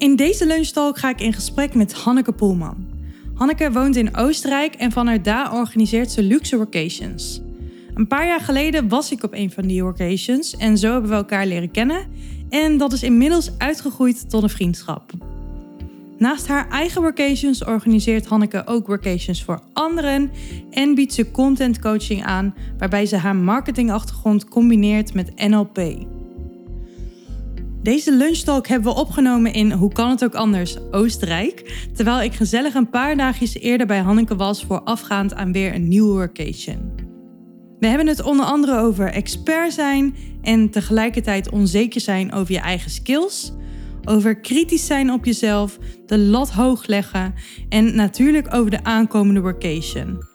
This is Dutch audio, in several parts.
In deze lunchtalk ga ik in gesprek met Hanneke Poelman. Hanneke woont in Oostenrijk en vanuit daar organiseert ze luxe workations. Een paar jaar geleden was ik op een van die workations en zo hebben we elkaar leren kennen. En dat is inmiddels uitgegroeid tot een vriendschap. Naast haar eigen workations organiseert Hanneke ook workations voor anderen en biedt ze content coaching aan waarbij ze haar marketingachtergrond combineert met NLP. Deze lunchtalk hebben we opgenomen in Hoe kan het ook anders, Oostenrijk. Terwijl ik gezellig een paar dagjes eerder bij Hanneke was voor afgaand aan weer een nieuwe workation. We hebben het onder andere over expert zijn en tegelijkertijd onzeker zijn over je eigen skills. Over kritisch zijn op jezelf, de lat hoog leggen en natuurlijk over de aankomende workation.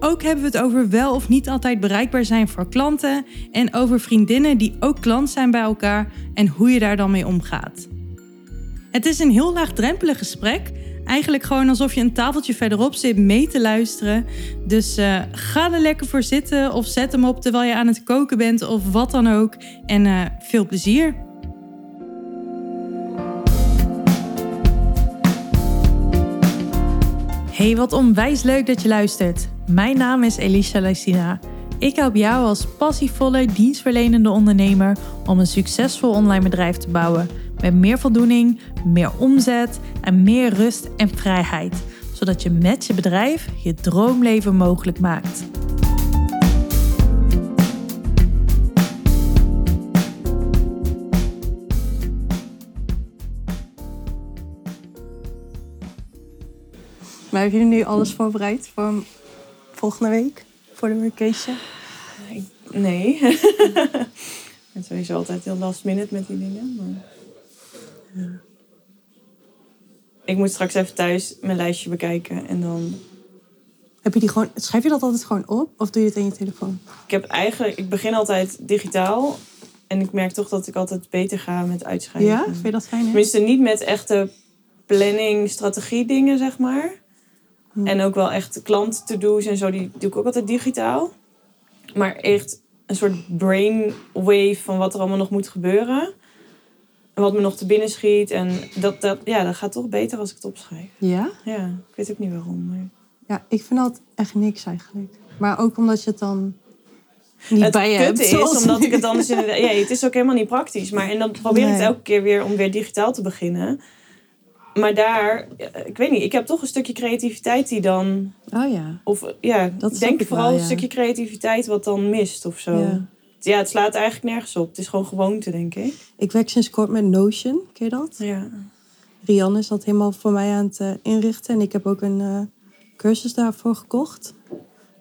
Ook hebben we het over wel of niet altijd bereikbaar zijn voor klanten en over vriendinnen die ook klant zijn bij elkaar en hoe je daar dan mee omgaat. Het is een heel laagdrempelig gesprek. Eigenlijk gewoon alsof je een tafeltje verderop zit mee te luisteren. Dus uh, ga er lekker voor zitten of zet hem op terwijl je aan het koken bent of wat dan ook. En uh, veel plezier. Hey, wat onwijs leuk dat je luistert. Mijn naam is Elisha Lysina. Ik help jou als passievolle, dienstverlenende ondernemer om een succesvol online bedrijf te bouwen. Met meer voldoening, meer omzet en meer rust en vrijheid. Zodat je met je bedrijf je droomleven mogelijk maakt. Maar hebben jullie nu alles voorbereid voor volgende week? Voor de vacation? Nee. ik ben sowieso altijd heel last minute met die dingen. Maar... Ja. Ik moet straks even thuis mijn lijstje bekijken en dan. Heb je die gewoon, schrijf je dat altijd gewoon op of doe je het in je telefoon? Ik heb eigenlijk, ik begin altijd digitaal. En ik merk toch dat ik altijd beter ga met uitschrijven. Ja, vind je dat fijn? Hè? Tenminste, niet met echte planning, strategie dingen, zeg maar. Hm. En ook wel echt klant-to-do's en zo, die doe ik ook altijd digitaal. Maar echt een soort brainwave van wat er allemaal nog moet gebeuren. En wat me nog te binnen schiet. En dat, dat, ja, dat gaat toch beter als ik het opschrijf. Ja? Ja, ik weet ook niet waarom. Maar... Ja, ik vind dat echt niks eigenlijk. Maar ook omdat je het dan niet het bij je hebt. is, omdat ik het anders inderdaad... Ja, het is ook helemaal niet praktisch. Maar en dan probeer ik het elke keer weer om weer digitaal te beginnen maar daar, ik weet niet, ik heb toch een stukje creativiteit die dan. Oh ja. Of ja, dat ik denk vooral een stukje creativiteit wat dan mist of zo. Ja. ja, het slaat eigenlijk nergens op. Het is gewoon gewoonte, denk ik. Ik werk sinds kort met Notion, ken je dat? Ja. Rianne is dat helemaal voor mij aan het eh, inrichten. En ik heb ook een uh, cursus daarvoor gekocht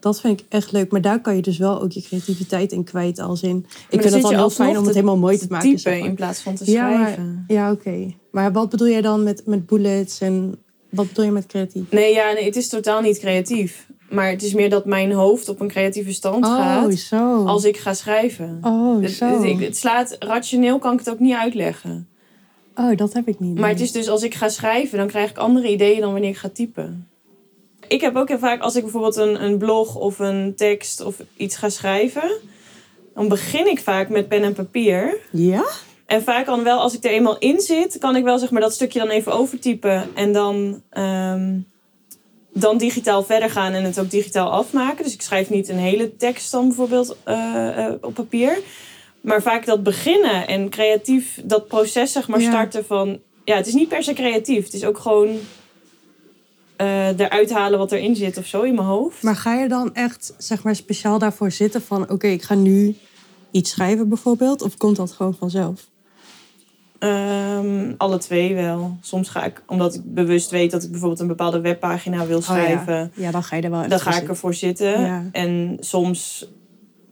dat vind ik echt leuk. Maar daar kan je dus wel ook je creativiteit in kwijt als in. Ik vind het dan heel fijn om het helemaal mooi te, maken. Typen in plaats van te schrijven. Ja, oké. Maar wat bedoel jij dan met, met bullets en wat bedoel je met creatief? Nee, ja, nee, het is totaal niet creatief. Maar het is meer dat mijn hoofd op een creatieve stand oh, gaat. Zo. Als ik ga schrijven. Oh, het, zo. Het, het, slaat, rationeel kan ik het ook niet uitleggen. Oh, dat heb ik niet. Maar het is dus als ik ga schrijven, dan krijg ik andere ideeën dan wanneer ik ga typen. Ik heb ook heel vaak, als ik bijvoorbeeld een, een blog of een tekst of iets ga schrijven, dan begin ik vaak met pen en papier. Ja? En vaak dan wel, als ik er eenmaal in zit, kan ik wel zeg maar dat stukje dan even overtypen en dan, ehm, dan digitaal verder gaan en het ook digitaal afmaken. Dus ik schrijf niet een hele tekst dan bijvoorbeeld uh, op papier. Maar vaak dat beginnen en creatief dat proces zeg maar starten van... Ja, het is niet per se creatief. Het is ook gewoon uh, eruit halen wat erin zit of zo in mijn hoofd. Maar ga je dan echt zeg maar speciaal daarvoor zitten van oké, ik ga nu iets schrijven bijvoorbeeld? Of komt dat gewoon vanzelf? Um, alle twee wel. Soms ga ik, omdat ik bewust weet dat ik bijvoorbeeld een bepaalde webpagina wil schrijven. Oh ja. ja. dan ga je er wel Dan ga ik ervoor zitten. Ja. En soms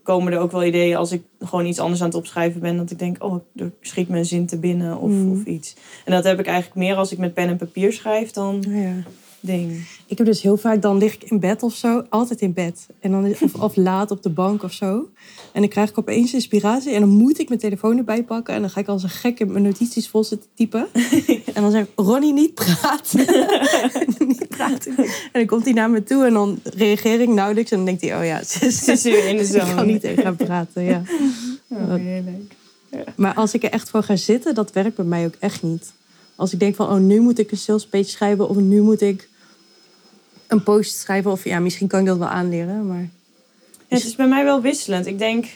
komen er ook wel ideeën als ik gewoon iets anders aan het opschrijven ben. Dat ik denk, oh, er schiet me een zin te binnen of, mm. of iets. En dat heb ik eigenlijk meer als ik met pen en papier schrijf dan... Oh ja ding. Ik heb dus heel vaak, dan lig ik in bed of zo, altijd in bed. En dan, of, of laat op de bank of zo. En dan krijg ik opeens inspiratie en dan moet ik mijn telefoon erbij pakken. En dan ga ik als een gek in mijn notities vol zitten typen. en dan zeg ik, Ronnie, niet praten. niet praten. En dan komt hij naar me toe en dan reageer ik nauwelijks. En dan denkt hij, oh ja, ze is weer in de zon. ik kan niet tegen gaan praten, ja. Oh, heel leuk. Maar als ik er echt voor ga zitten, dat werkt bij mij ook echt niet. Als ik denk van, oh, nu moet ik een sales page schrijven of nu moet ik een post schrijven. Of ja, misschien kan ik dat wel aanleren, maar... Ja, het is bij mij wel wisselend. Ik denk,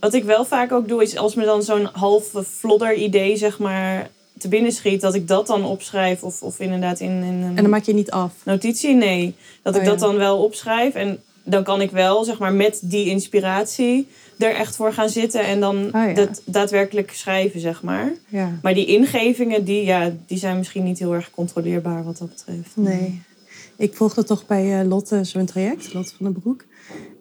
wat ik wel vaak ook doe, is als me dan zo'n halve flodder idee, zeg maar, te binnen schiet, dat ik dat dan opschrijf. Of, of inderdaad in, in een En dan maak je niet af. notitie. Nee, dat ik Oh, dat ja. dan wel opschrijf. En dan kan ik wel, zeg maar, met die inspiratie er echt voor gaan zitten en dan ja. dat daadwerkelijk schrijven, zeg maar. Ja. Maar die ingevingen, die, ja, die zijn misschien niet heel erg controleerbaar wat dat betreft. Nee. Ik volgde toch bij eh, Lotte zo'n traject, Lotte van den Broek.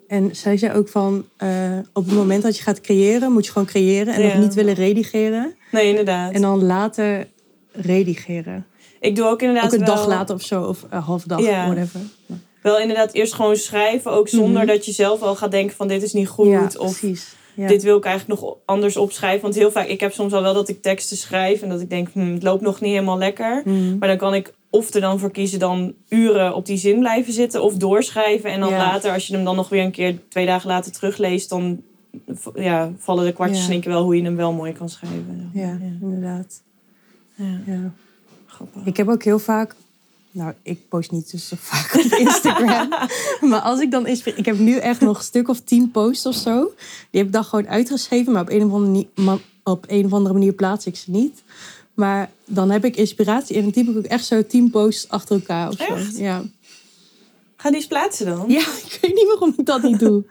En zij zei ook van, eh, op het moment dat je gaat creëren, moet je gewoon creëren en Ja. nog niet willen redigeren. Nee, inderdaad. En dan later redigeren. ik doe ook inderdaad Ook een wel, dag later of zo, of een half dag, Ja. whatever. wel inderdaad eerst gewoon schrijven, ook zonder Mhm. dat je zelf al gaat denken van dit is niet goed. ja, of precies. Ja. dit wil ik eigenlijk nog anders opschrijven. Want heel vaak, ik heb soms al wel dat ik teksten schrijf en dat ik denk, hm, het loopt nog niet helemaal lekker. Mhm. Maar dan kan ik of er dan voor kiezen dan uren op die zin blijven zitten of doorschrijven. En dan Ja. later, als je hem dan nog weer een keer twee dagen later terugleest, dan ja, vallen de kwartjes Ja. wel hoe je hem wel mooi kan schrijven. Ja, inderdaad. Ja, Ja. grappig. Ik heb ook heel vaak... Nou, ik post niet dus zo vaak op Instagram. maar als ik dan inspireer... Ik heb nu echt nog een stuk of tien posts of zo. Die heb ik dan gewoon uitgeschreven. Maar op een of andere, ni- ma- op een of andere manier plaats ik ze niet. Maar dan heb ik inspiratie. En dan typ ik ook echt zo tien posts achter elkaar of zo. Echt? Ja. Ga die eens plaatsen dan? ja, ik weet niet waarom ik dat niet doe.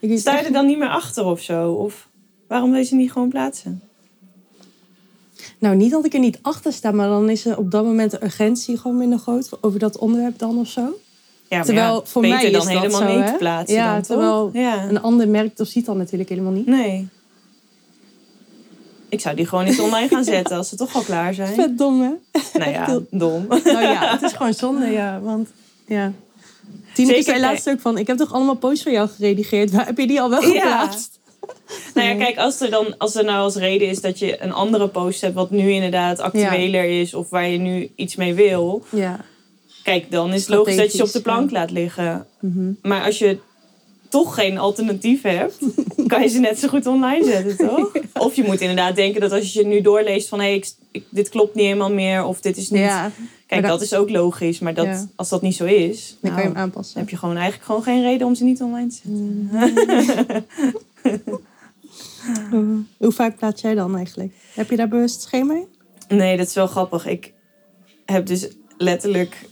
Ik Sta je echt- er dan niet meer achter of zo? Of waarom wil je ze niet gewoon plaatsen? Nou, niet dat ik er niet achter sta. Maar dan is er op dat moment de urgentie gewoon minder groot. Over dat onderwerp dan of zo. Ja, Terwijl ja, voor beter mij dan is dat helemaal zo, niet plaatsen. Ja, dan, terwijl? Ja. Een ander merkt of ziet dat natuurlijk helemaal niet. Nee. Ik zou die gewoon eens online gaan zetten als ze toch al klaar zijn. Vet dom, hè? Nou ja, dom. Nou ja, het is gewoon zonde, ja. Want, ja. Tineke zei laatst ook van... Ik heb toch allemaal posts van jou geredigeerd? Waar heb je die al wel geplaatst? Nou ja, kijk, als er dan als er nou als reden is dat je een andere post hebt wat nu inderdaad actueler is of waar je nu iets mee wil, Ja. kijk, dan is het logisch dat je ze op de plank laat liggen. Mhm. Maar als je toch geen alternatief hebt, kan je ze net zo goed online zetten, toch? Of je moet inderdaad denken dat als je nu doorleest van hé, ik, ik- dit klopt niet helemaal meer of dit is niet. Ja, Kijk, dat, dat- is ook logisch, maar dat, Ja. als dat niet zo is, dan kan je nou, hem aanpassen. dan heb je gewoon eigenlijk gewoon geen reden om ze niet online te zetten. Mhm. Hoe vaak plaats jij dan eigenlijk? Heb je daar bewust schema in? Nee, dat is wel grappig. Ik heb dus letterlijk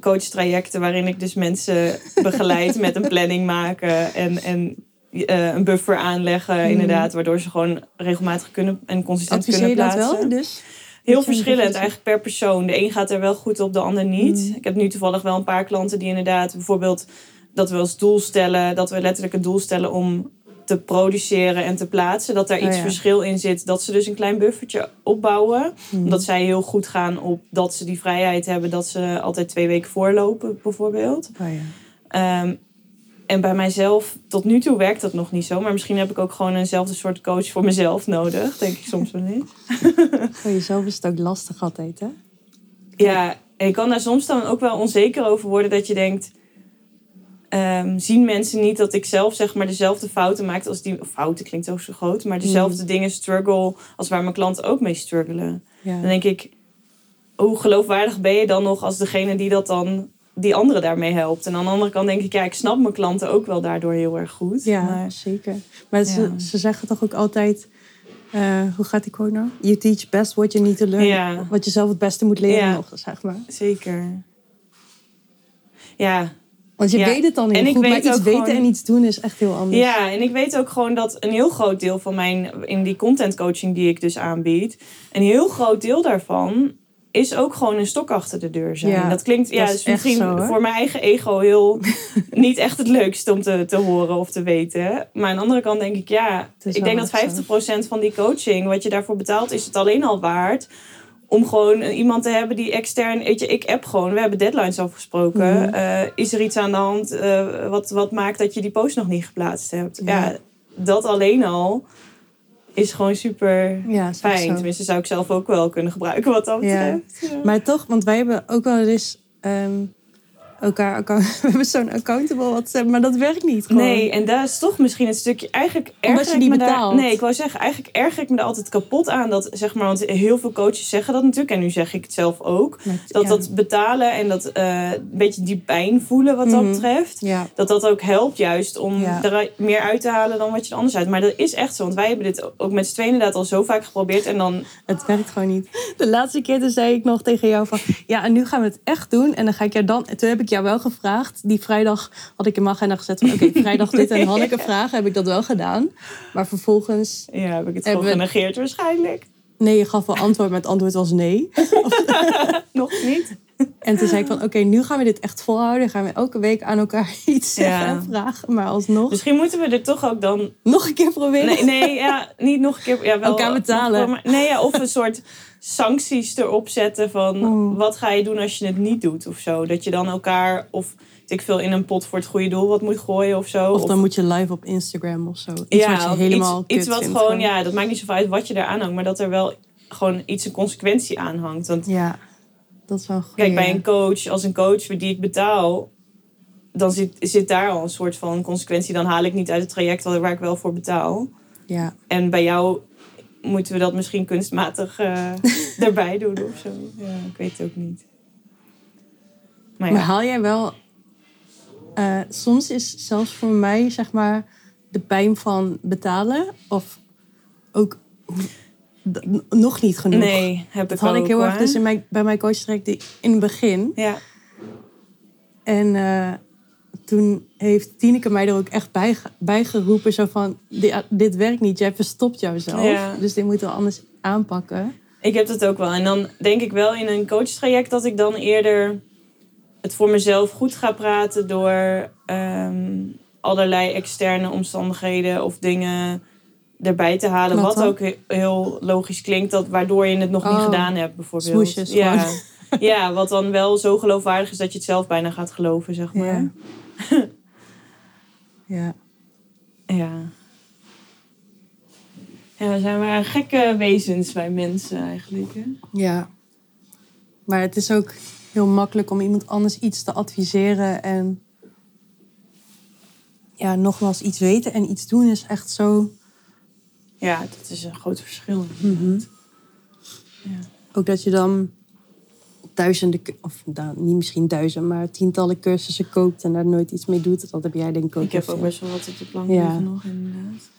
coachtrajecten waarin ik dus mensen begeleid met een planning maken en, en eh, een buffer aanleggen, Mhm. inderdaad, waardoor ze gewoon regelmatig kunnen en consistent Adviseer je kunnen dat plaatsen. wel? Dus? Heel je een verschillend eigenlijk per persoon. De een gaat er wel goed op, de ander niet. Mm. Ik heb nu toevallig wel een paar klanten die inderdaad bijvoorbeeld dat we als doel stellen, dat we letterlijk het doel stellen om te produceren en te plaatsen, dat daar Oh iets ja. verschil in zit, dat ze dus een klein buffertje opbouwen, Mhm. omdat zij heel goed gaan op dat ze die vrijheid hebben, dat ze altijd twee weken voorlopen bijvoorbeeld. Oh ja. Ehm, en bij mijzelf, tot nu toe werkt dat nog niet zo. Maar misschien heb ik ook gewoon eenzelfde soort coach voor mezelf nodig. Denk ik soms wel eens. Voor jezelf is het ook lastig altijd, hè? Ja, en je kan daar soms dan ook wel onzeker over worden. Dat je denkt, ehm, zien mensen niet dat ik zelf zeg maar dezelfde fouten maak als die... Fouten klinkt ook zo groot. Maar dezelfde dingen struggle als waar mijn klanten ook mee struggelen. Ja. Dan denk ik, hoe geloofwaardig ben je dan nog als degene die dat dan... Die anderen daarmee helpt. En aan de andere kant denk ik, ja, ik snap mijn klanten ook wel daardoor heel erg goed. Ja, Maar, zeker. Maar ze, Ja. ze zeggen toch ook altijd... eh, hoe gaat die quote nou? You teach best what you need to learn. Ja. Wat je zelf het beste moet leren Ja. nog, zeg maar. zeker. Ja, Want je Ja. weet het dan heel En ik goed, maar iets weten gewoon- en iets doen is echt heel anders. Ja, en ik weet ook gewoon dat een heel groot deel van mijn, in die content coaching die ik dus aanbied, een heel groot deel daarvan is ook gewoon een stok achter de deur zijn. Ja, dat klinkt, ja, dat is misschien zo, voor mijn eigen ego heel niet echt het leukste om te, te horen of te weten. Maar aan de andere kant denk ik, ja, ik denk dat echt 50% van die coaching, wat je daarvoor betaalt, is het alleen al waard. Om gewoon iemand te hebben die extern, weet je, ik app gewoon, we hebben deadlines afgesproken. Eh, is er iets aan de hand eh, wat, wat maakt dat je die post nog niet geplaatst hebt? Ja. Ja, dat alleen al is gewoon super Ja, fijn. Tenminste, zou ik zelf ook wel kunnen gebruiken wat dat betreft. Ja. Maar toch, want wij hebben ook wel eens... ehm, elkaar account... We hebben zo'n accountable WhatsApp, maar dat werkt niet gewoon. Nee, en daar is toch misschien het stukje... Eigenlijk erger je ik die me daar- betaalt. nee, ik wou zeggen, eigenlijk erger ik me er altijd kapot aan. Dat, zeg maar, want heel veel coaches zeggen dat natuurlijk. En nu zeg ik het zelf ook. Dat ja. dat betalen en dat eh, een beetje die pijn voelen wat dat Mhm. betreft. Ja, Dat dat ook helpt juist om Ja. er meer uit te halen dan wat je er anders uit. Maar dat is echt zo. Want wij hebben dit ook met z'n tweeën inderdaad al zo vaak geprobeerd. En dan... het werkt gewoon niet. De laatste keer toen zei ik nog tegen jou van... Ja, en nu gaan we het echt doen. En dan ga ik jou dan... Toen heb ik jou wel gevraagd. Die vrijdag had ik in mijn agenda gezet van... Oké, vrijdag dit en Hanneke vragen. Heb ik dat wel gedaan. Maar vervolgens... Ja, heb ik het gewoon we- genegeerd waarschijnlijk. Nee, je gaf wel antwoord, maar het antwoord was nee. Nog niet. En toen zei ik van... Oké, nu gaan we dit echt volhouden. Gaan we elke week aan elkaar iets zeggen Ja. en vragen. Maar alsnog... Misschien moeten we er toch ook dan Nog een keer proberen. Nee, nee ja, niet nog een keer. Ja, wel, Elkaar betalen. nog- nee, ja, of een soort sancties erop zetten van Oeh. wat ga je doen als je het niet doet of zo. Dat je dan elkaar of ik veel in een pot voor het goede doel wat moet gooien of zo. Of dan moet je live op Instagram of zo. Iets wat je of helemaal iets, wat vindt gewoon, ja, dat maakt niet zoveel uit wat je eraan hangt, maar dat er wel gewoon iets een consequentie aan hangt. Want Ja, dat is wel goed. kijk, bij een coach, als een coach voor die ik betaal, dan zit, zit daar al een soort van consequentie. Dan haal ik niet uit het traject waar ik wel voor betaal. Ja, En bij jou moeten we dat misschien kunstmatig eh, erbij doen of zo. Ja, ik weet het ook niet. Maar ja, Maar haal jij wel... eh, soms is zelfs voor mij, zeg maar, de pijn van betalen... of ook nog niet genoeg. nee, heb Dat ik had ook, ik heel erg dus in mijn, bij mijn coach direct in het begin. Ja, En eh, toen heeft Tineke mij er ook echt bij, bij geroepen. Zo van, "Di- dit werkt niet, jij verstopt jouzelf. Ja. Dus dit moeten we anders aanpakken. ik heb dat ook wel. En dan denk ik wel in een coachtraject dat ik dan eerder het voor mezelf goed ga praten door ehm, allerlei externe omstandigheden of dingen erbij te halen. Wat ook he- heel logisch klinkt, dat, waardoor je het nog niet Oh, gedaan hebt bijvoorbeeld. smoesjes ja. ja, wat dan wel zo geloofwaardig is dat je het zelf bijna gaat geloven, zeg maar. Ja. Ja. Ja. Ja, we zijn maar gekke wezens bij mensen eigenlijk. Hè? Ja. Maar het is ook heel makkelijk om iemand anders iets te adviseren. En ja, nogmaals, iets weten en iets doen is echt zo... Ja, dat is een groot verschil. Mhm. Ook dat je dan duizenden, of nou, niet misschien duizend, maar tientallen cursussen koopt en daar nooit iets mee doet. Dat heb jij denk ik ook. Ik heb ook best wel wat op de plank Ja. nog, inderdaad.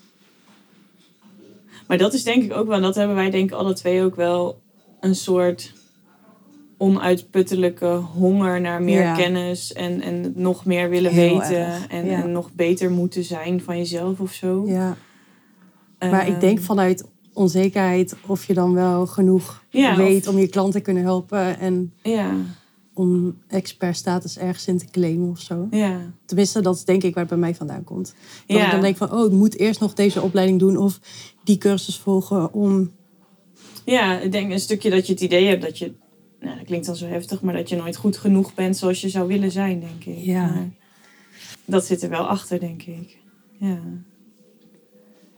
Maar dat is denk ik ook wel, en dat hebben wij denk ik alle twee ook wel, een soort onuitputtelijke honger naar meer Ja. kennis en, en nog meer willen Heel weten en, ja. en nog beter moeten zijn van jezelf of zo. Ja. Maar ik denk Ehm, vanuit onzekerheid of je dan wel genoeg Ja, weet of- om je klant te kunnen helpen en Ja, om expertstatus ergens in te claimen of zo. ja. Tenminste, dat is denk ik waar het bij mij vandaan komt. Dat ik dan denk van, oh, ik moet eerst nog deze opleiding doen of die cursus volgen om... Ja, ik denk een stukje dat je het idee hebt dat je, nou dat klinkt dan zo heftig, maar dat je nooit goed genoeg bent zoals je zou willen zijn, denk ik. Ja. Maar dat zit er wel achter, denk ik. Ja.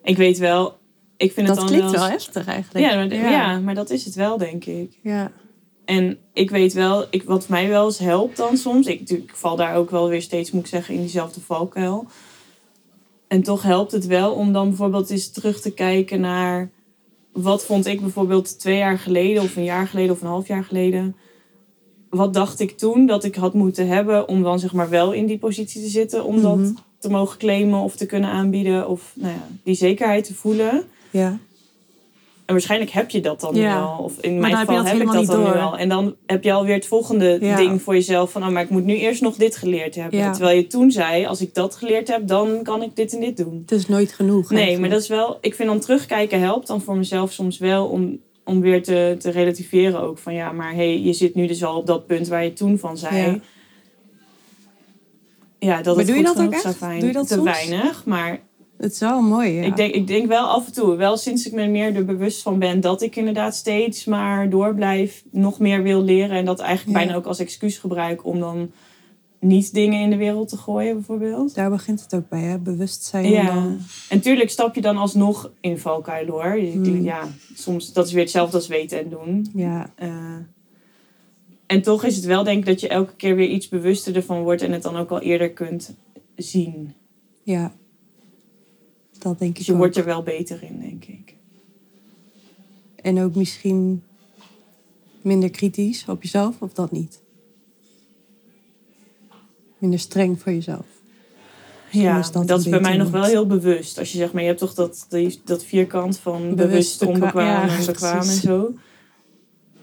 Ik weet wel, ik vind het Dat dan klinkt wel eens- heftig eigenlijk. Ja maar, ja. maar dat is het wel, denk ik. Ja. En ik weet wel, ik, wat mij wel eens helpt dan soms. Ik, ik val daar ook wel weer steeds, moet ik zeggen, in diezelfde valkuil. En toch helpt het wel om dan bijvoorbeeld eens terug te kijken naar... Wat vond ik bijvoorbeeld twee jaar geleden of een jaar geleden of een half jaar geleden... Wat dacht ik toen dat ik had moeten hebben om dan zeg maar wel in die positie te zitten. Om dat Mhm. te mogen claimen of te kunnen aanbieden. Of nou ja, die zekerheid te voelen. Ja. En waarschijnlijk heb je dat dan Ja. nu al. Of in mijn heb geval heb, ik dat dan niet nu door. al. En dan heb je alweer het volgende Ja. ding voor jezelf. Van, oh, maar ik moet nu eerst nog dit geleerd hebben. Ja. Terwijl je toen zei, als ik dat geleerd heb, dan kan ik dit en dit doen. Het is nooit genoeg. Nee, eigenlijk. maar dat is wel... Ik vind dan terugkijken helpt dan voor mezelf soms wel om, om weer te, te relativeren ook. Van ja, maar hey, je zit nu dus al op dat punt waar je toen van zei. Ja. Ja, dat Maar het doe je dat ook echt? Doe je dat Te soms? weinig, maar Het is wel mooi, ja. ik, denk, ik denk wel af en toe, wel sinds ik me meer er bewust van ben dat ik inderdaad steeds maar door blijf, nog meer wil leren. En dat eigenlijk Ja. bijna ook als excuus gebruik om dan niet dingen in de wereld te gooien, bijvoorbeeld. Daar begint het ook bij, hè? Bewustzijn. Ja, en dan- en tuurlijk stap je dan alsnog in valkuil hoor. Je- Hmm. Ja, soms dat is weer hetzelfde als weten en doen. ja. Eh, En toch is het wel denk ik dat je elke keer weer iets bewuster ervan wordt en het dan ook al eerder kunt zien. Ja. Dat denk ik je ook. wordt er wel beter in, denk ik. En ook misschien minder kritisch op jezelf, of dat niet? Minder streng voor jezelf. Ja, is dat is bij mij nog wel heel bewust. Als je zegt, maar je hebt toch dat, dat vierkant van bewust, Bewust, bekwa- onbekwaam ja, en bekwaam precies. en zo.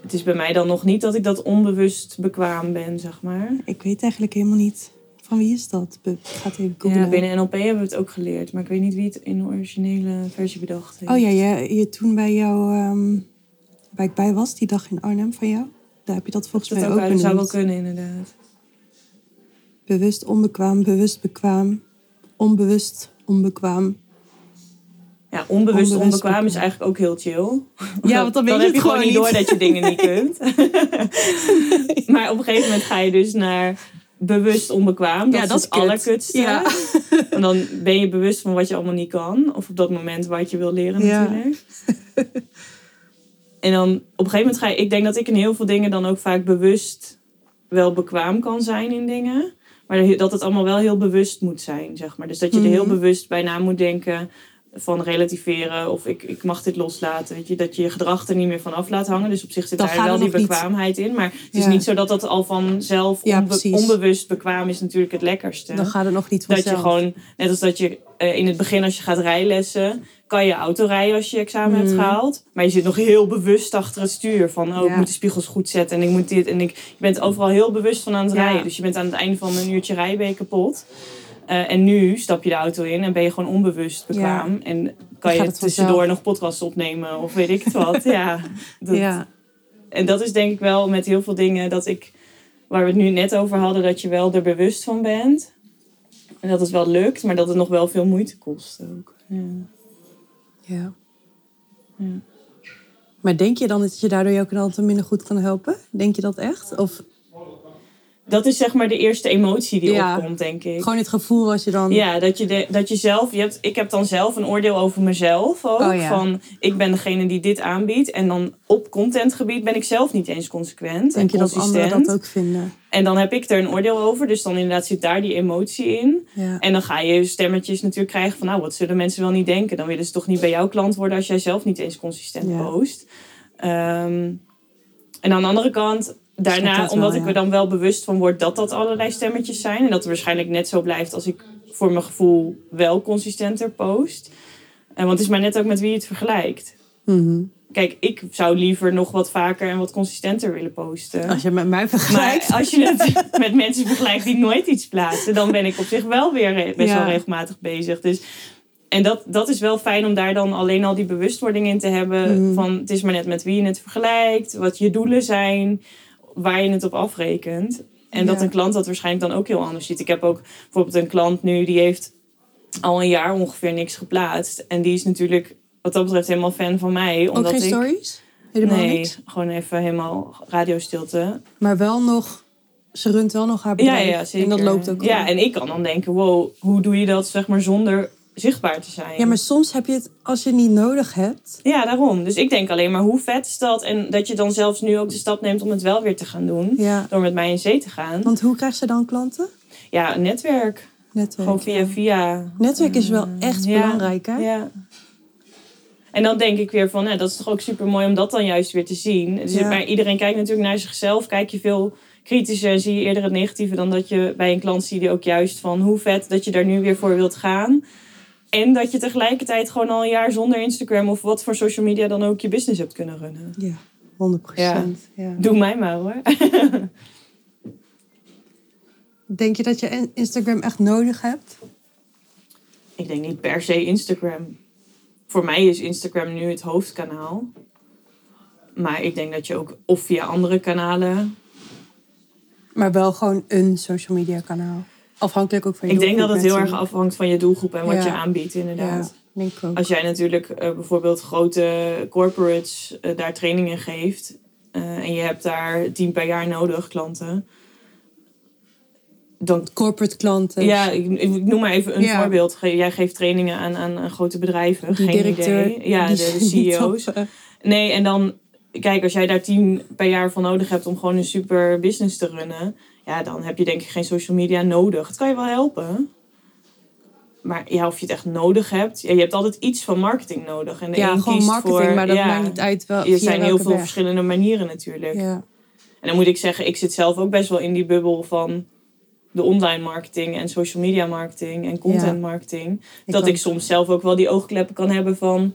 Het is bij mij dan nog niet dat ik dat onbewust bekwaam ben, zeg maar. Ik weet eigenlijk helemaal niet van wie is dat. Be- Ik ga het even googlen. Ja, binnen NLP hebben we het ook geleerd, maar ik weet niet wie het in de originele versie bedacht heeft. Oh ja, je, je toen bij jou, ehm, waar ik bij was, die dag in Arnhem van jou, daar heb je dat volgens dat mij ook ook dat zou wel kunnen, inderdaad. Bewust onbekwaam, bewust bekwaam, onbewust onbekwaam. Ja, onbewust, Onbewust onbekwaam is eigenlijk ook heel chill. Ja, want dan weet je heb je gewoon niet door dat je dingen niet kunt. maar op een gegeven moment ga je dus naar bewust onbekwaam. Dat Ja, is dat is het kut. allerkutste. Ja. En dan ben je bewust van wat je allemaal niet kan. Of op dat moment wat je wil leren Ja. natuurlijk. en dan op een gegeven moment ga je... Ik denk dat ik in heel veel dingen dan ook vaak bewust wel bekwaam kan zijn in dingen. Maar dat het allemaal wel heel bewust moet zijn, zeg maar. Dus dat je er heel Mhm. bewust bij na moet denken van relativeren of ik, ik mag dit loslaten. Weet je, dat je je gedrag er niet meer van af laat hangen. Dus op zich zit daar wel die niet. bekwaamheid in. Maar het is Ja. niet zo dat dat al vanzelf Ja, onbe- onbewust bekwaam is natuurlijk het lekkerste. Dan gaat het nog niet Dat vanzelf. je gewoon, net als dat je eh, in het begin als je gaat rijlessen, kan je auto rijden als je je examen hebt Mhm. gehaald. Maar je zit nog heel bewust achter het stuur. Van, oh, ik moet de spiegels goed zetten en ik moet dit. En ik, je bent overal heel bewust van aan het rijden. Dus je bent aan het einde van een uurtje rijden kapot. Eh, en nu stap je de auto in en ben je gewoon onbewust bekwaam. En kan je tussendoor vanzelf. nog podcasts opnemen of weet ik het wat. ja, dat, Ja, en dat is denk ik wel met heel veel dingen dat ik, waar we het nu net over hadden, dat je wel er bewust van bent. En dat het wel lukt, maar dat het nog wel veel moeite kost ook. Ja. ja. Ja. Maar denk je dan dat je daardoor jouw klanten minder goed kan helpen? Denk je dat echt? Of Dat is zeg maar de eerste emotie die Ja. opkomt, denk ik. gewoon het gevoel als je dan... Ja, dat je, de, dat je zelf, je hebt, ik heb dan zelf een oordeel over mezelf ook. Oh ja. Van ik ben degene die dit aanbiedt. En dan op contentgebied ben ik zelf niet eens consequent. Denk je en dat anderen dat ook vinden? En dan heb ik er een oordeel over. Dus dan inderdaad zit daar die emotie in. Ja. En dan ga je stemmetjes natuurlijk krijgen van, nou, wat zullen mensen wel niet denken? Dan willen ze toch niet bij jouw klant worden als jij zelf niet eens consistent post. Ehm, en aan de andere kant, daarna, dat wel, omdat ik er dan wel bewust van word dat dat allerlei stemmetjes zijn. En dat het waarschijnlijk net zo blijft als ik voor mijn gevoel wel consistenter post. En want het is maar net ook met wie je het vergelijkt. Mhm. Kijk, ik zou liever nog wat vaker en wat consistenter willen posten. Als je met mij vergelijkt. Maar als je het met mensen vergelijkt die nooit iets plaatsen, dan ben ik op zich wel weer best Ja. wel regelmatig bezig. Dus, en dat, dat is wel fijn om daar dan alleen al die bewustwording in te hebben. Mhm. Van het is maar net met wie je het vergelijkt, wat je doelen zijn, waar je het op afrekent. En dat Ja. een klant dat waarschijnlijk dan ook heel anders ziet. Ik heb ook bijvoorbeeld een klant nu die heeft al een jaar ongeveer niks geplaatst. En die is natuurlijk wat dat betreft helemaal fan van mij. ook Omdat geen ik, stories? Helemaal Nee, niks? gewoon even helemaal radiostilte. Maar wel nog... Ze runt wel nog haar Ja, bedrijf. ja, zeker. En dat loopt ook Ja, en ik kan dan denken, wow, hoe doe je dat zeg maar zonder zichtbaar te zijn? Ja, maar soms heb je het als je het niet nodig hebt. Ja, daarom. Dus ik denk alleen maar, hoe vet is dat? En dat je dan zelfs nu ook de stap neemt om het wel weer te gaan doen. Ja. Door met mij in zee te gaan. Want hoe krijgt ze dan klanten? Ja, netwerk. Netwerk. Gewoon via via. Netwerk is wel echt Ja, belangrijk, hè? Ja. En dan denk ik weer van, nou, dat is toch ook super mooi om dat dan juist weer te zien. Dus Ja. maar iedereen kijkt natuurlijk naar zichzelf. Kijk je veel kritischer en zie je eerder het negatieve dan dat je bij een klant zie je ook juist van hoe vet dat je daar nu weer voor wilt gaan. En dat je tegelijkertijd gewoon al een jaar zonder Instagram of wat voor social media dan ook je business hebt kunnen runnen. Ja, 100 procent. Ja. Doe mij maar hoor. Denk je dat je in- Instagram echt nodig hebt? Ik denk niet per se Instagram. Voor mij is Instagram nu het hoofdkanaal. Maar ik denk dat je ook of via andere kanalen. Maar wel gewoon een social media kanaal. Afhankelijk ook van je Ik denk dat het heel erg afhangt van je doelgroep en wat Ja. je aanbiedt, inderdaad. Ja, denk ik ook. Als jij natuurlijk eh, bijvoorbeeld grote corporates eh, daar trainingen geeft. eh, en je hebt daar tien per jaar nodig, klanten. Dan Corporate klanten. Ja, ik, ik noem maar even een Ja. voorbeeld. Jij geeft trainingen aan, aan, aan grote bedrijven. die Geen directeur. idee. Ja, die de, CEO's. Nee, en dan kijk, als jij daar tien per jaar voor nodig hebt om gewoon een super business te runnen, ja, dan heb je denk ik geen social media nodig. Het kan je wel helpen. Maar ja, of je het echt nodig hebt. Ja, je hebt altijd iets van marketing nodig. En de Ja, een gewoon kiest marketing, voor, maar dat ja, maakt niet uit wel. Er zijn heel veel weg. verschillende manieren natuurlijk. Ja. En dan moet ik zeggen, ik zit zelf ook best wel in die bubbel van de online marketing en social media marketing en content marketing. Ik dat ook. ik soms zelf ook wel die oogkleppen kan hebben van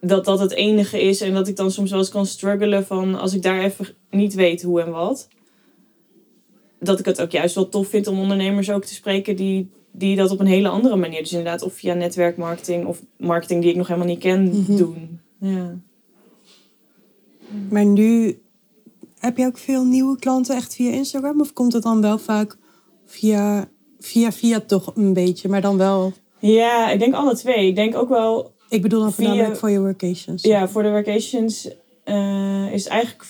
dat dat het enige is. En dat ik dan soms wel eens kan struggelen van als ik daar even niet weet hoe en wat. Dat ik het ook juist wel tof vind om ondernemers ook te spreken die, die dat op een hele andere manier. Dus inderdaad, of via netwerkmarketing of marketing die ik nog helemaal niet ken, Mhm. doen. Ja. Maar nu heb je ook veel nieuwe klanten echt via Instagram? Of komt het dan wel vaak via, via, via toch een beetje, maar dan wel... ja, ik denk alle twee. Ik denk ook wel Ik bedoel dan Via- voornamelijk voor je workations. Ja, voor de vacations eh, is het eigenlijk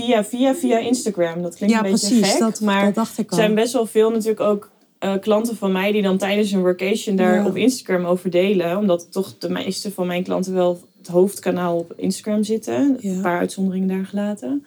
via, via, via Instagram. Dat klinkt Ja, een beetje precies. gek, dat, maar dat dacht ik er al. zijn best wel veel natuurlijk ook eh, klanten van mij die dan tijdens een workation daar Ja. op Instagram over delen. Omdat toch de meeste van mijn klanten wel het hoofdkanaal op Instagram zitten. Ja. Een paar uitzonderingen daar gelaten.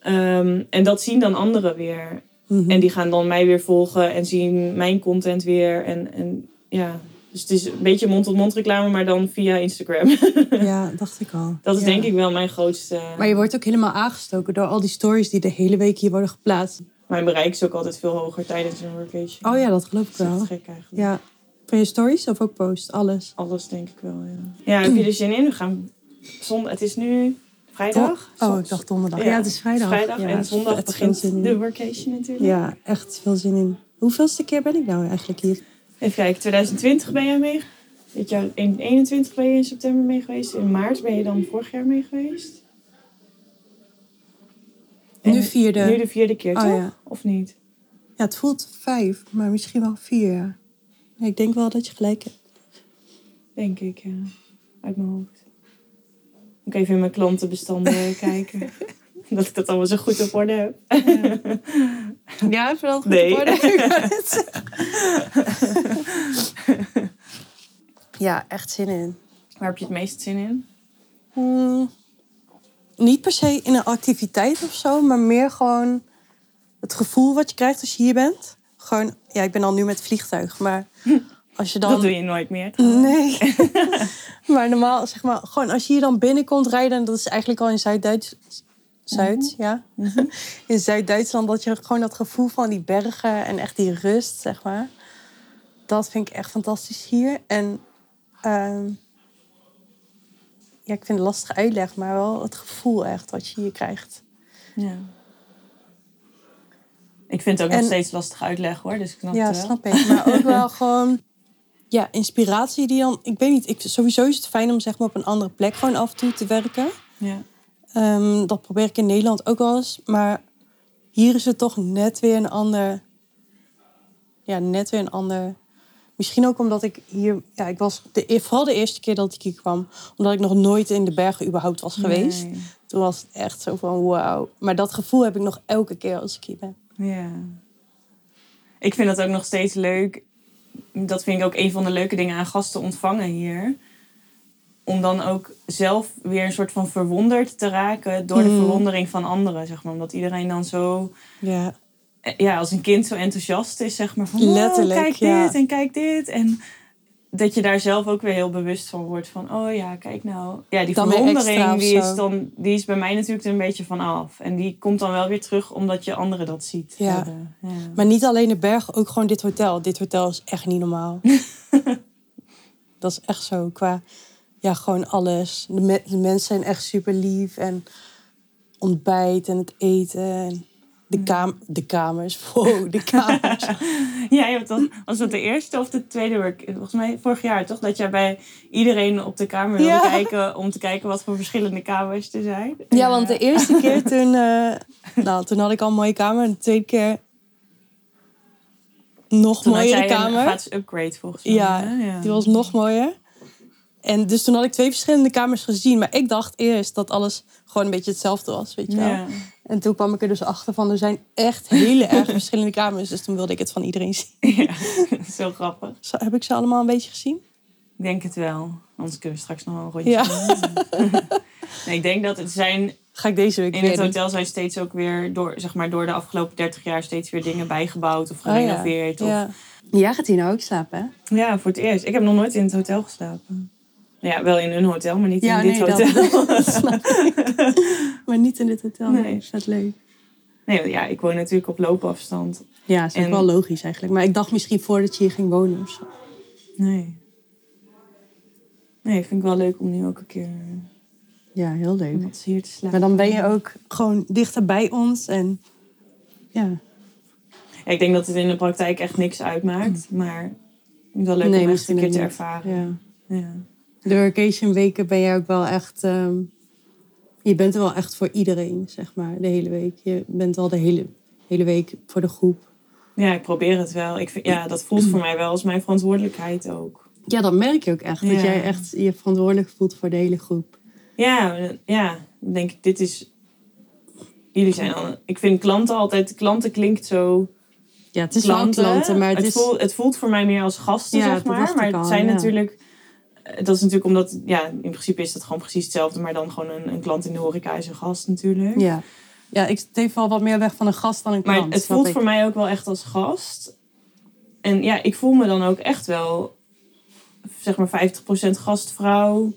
Ehm, en dat zien dan anderen weer. Mhm. En die gaan dan mij weer volgen en zien mijn content weer. En, en ja, dus het is een beetje mond-tot-mond reclame, maar dan via Instagram. Ja, dacht ik al. Dat is Ja. denk ik wel mijn grootste. Maar je wordt ook helemaal aangestoken door al die stories die de hele week hier worden geplaatst. Mijn bereik is ook altijd veel hoger tijdens een workation. Oh ja, dat geloof ik Dat is wel. gek eigenlijk. Ja. Van je stories of ook post? Alles. Alles denk ik wel, ja. Ja, heb je er zin in? We gaan zondag. Het is nu vrijdag. Oh, ik dacht donderdag. Ja, het is vrijdag. vrijdag Ja, en zondag begint de workation natuurlijk. Ja, echt veel zin in. Hoeveelste keer ben ik nou eigenlijk hier? Even kijken, 2020 ben jij mee. Dit jaar in 21 ben je in september mee geweest. In maart ben je dan vorig jaar mee geweest. En Nu vierde. Nu de vierde keer, Oh, toch? ja. Of niet? Ja, het voelt vijf, maar misschien wel vier. Ik denk wel dat je gelijk hebt. Denk ik, ja. Uit mijn hoofd. Moet ik even in mijn klantenbestanden kijken. Dat ik dat allemaal zo goed op orde heb. Ja, even dat goed Nee. ja, echt zin in. Waar heb je het meest zin in? Hmm, niet per se in een activiteit of zo, maar meer gewoon het gevoel wat je krijgt als je hier bent. Gewoon, ja, ik ben al nu met vliegtuig, maar als je dan. Dat doe je nooit meer. trouwens. Nee. maar normaal, zeg maar, gewoon als je hier dan binnenkomt rijden, en dat is eigenlijk al in Zuid-Duits. Zuid, ja. In Zuid-Duitsland, dat je gewoon dat gevoel van die bergen en echt die rust, zeg maar. Dat vind ik echt fantastisch hier. En ehm, ja, ik vind het lastig uitleg, maar wel het gevoel echt wat je hier krijgt. Ja. Ik vind het ook En- nog steeds lastig uitleggen hoor. Dus ik snap ja, snap ik. Maar ook wel gewoon, ja, inspiratie die dan, ik weet niet, ik, sowieso is het fijn om zeg maar op een andere plek gewoon af en toe te werken. Ja. Ehm, dat probeer ik in Nederland ook wel eens. Maar hier is het toch net weer een ander. Ja, net weer een ander. Misschien ook omdat ik hier. Ja, ik was de, e- vooral de eerste keer dat ik hier kwam. Omdat ik nog nooit in de bergen überhaupt was geweest. Nee. Toen was het echt zo van wauw. Maar dat gevoel heb ik nog elke keer als ik hier ben. Ja. Ik vind dat ook nog steeds leuk. Dat vind ik ook een van de leuke dingen aan gasten ontvangen hier. Om dan ook zelf weer een soort van verwonderd te raken door de Mm. verwondering van anderen, zeg maar. Omdat iedereen dan zo, Ja, eh, ja, als een kind zo enthousiast is, zeg maar. Van, wow, Letterlijk, kijk ja. dit en kijk dit. En dat je daar zelf ook weer heel bewust van wordt. Van, oh ja, kijk nou. Ja, die Dan verwondering, die is, dan, die is bij mij natuurlijk er een beetje van af. En die komt dan wel weer terug omdat je anderen dat ziet. Ja. ja. maar niet alleen de bergen, ook gewoon dit hotel. Dit hotel is echt niet normaal. dat is echt zo qua. Ja, gewoon alles. De, me- de mensen zijn echt super lief. En ontbijt en het eten. En de, kam de kamers. Wow, de kamers. Ja, je hebt dan, was dat de eerste of de tweede work? Volgens mij vorig jaar toch? Dat jij bij iedereen op de kamer wilde Ja. kijken om te kijken wat voor verschillende kamers er zijn. Ja, want de eerste keer toen, eh, nou, toen had ik al een mooie kamer. En de tweede keer nog Toen had mooiere jij een kamer. upgrade volgens mij. Ja, ja. die was nog mooier. En dus toen had ik twee verschillende kamers gezien. Maar ik dacht eerst dat alles gewoon een beetje hetzelfde was, weet je wel. Ja. En toen kwam ik er dus achter van, er zijn echt hele erg verschillende kamers. Dus toen wilde ik het van iedereen zien. ja, heel grappig. Zo, heb ik ze allemaal een beetje gezien? Ik denk het wel. Anders kunnen we straks nog wel een rondje Ja. doen. nee, ik denk dat het zijn... Ga ik deze week In het hotel zijn steeds ook weer door, zeg maar, door de afgelopen 30 jaar steeds weer dingen bijgebouwd of Oh ja. gerenoveerd. Of... Ja. Jij gaat hier nou ook slapen, hè? Ja, voor het eerst. Ik heb nog nooit in het hotel geslapen. Ja, wel in een hotel, maar niet Ja, in dit nee, dat- hotel. dat Maar niet in dit hotel. Nee. Nee. Is dat leuk? nee, ja, ik woon natuurlijk op loopafstand. Ja, is ook En- wel logisch eigenlijk. Maar ik dacht misschien voordat je hier ging wonen of zo. Nee. Nee, vind ik wel leuk om nu ook een keer Ja, heel leuk. wat hier te slapen. Maar dan ben je ook gewoon dichter bij ons. En ja, Ja, ik denk dat het in de praktijk echt niks uitmaakt. Maar ik vind het wel leuk Nee, om echt een keer te ervaren. ja. Ja. De vacation weken ben jij ook wel echt... ehm, je bent er wel echt voor iedereen, zeg maar, de hele week. Je bent al de hele, hele week voor de groep. ja, ik probeer het wel. Ik vind, ja, dat voelt voor mij wel als mijn verantwoordelijkheid ook. Ja, dat merk je ook echt. Dat jij echt je verantwoordelijk voelt voor de hele groep. Ja, ja, dan denk ik, dit is... Jullie zijn al... Ik vind klanten altijd... Klanten klinkt zo... Ja, het is klanten, maar het, het, is... voelt, het voelt voor mij meer als gasten, Ja, zeg maar. Maar het zijn ja. natuurlijk... Dat is natuurlijk omdat... Ja, in principe is dat gewoon precies hetzelfde. Maar dan gewoon een, een klant in de horeca is een gast natuurlijk. Ja. ja, ik steef wel wat meer weg van een gast dan een klant. Maar het voelt ik. voor mij ook wel echt als gast. En ja, ik voel me dan ook echt wel, zeg maar 50% gastvrouw.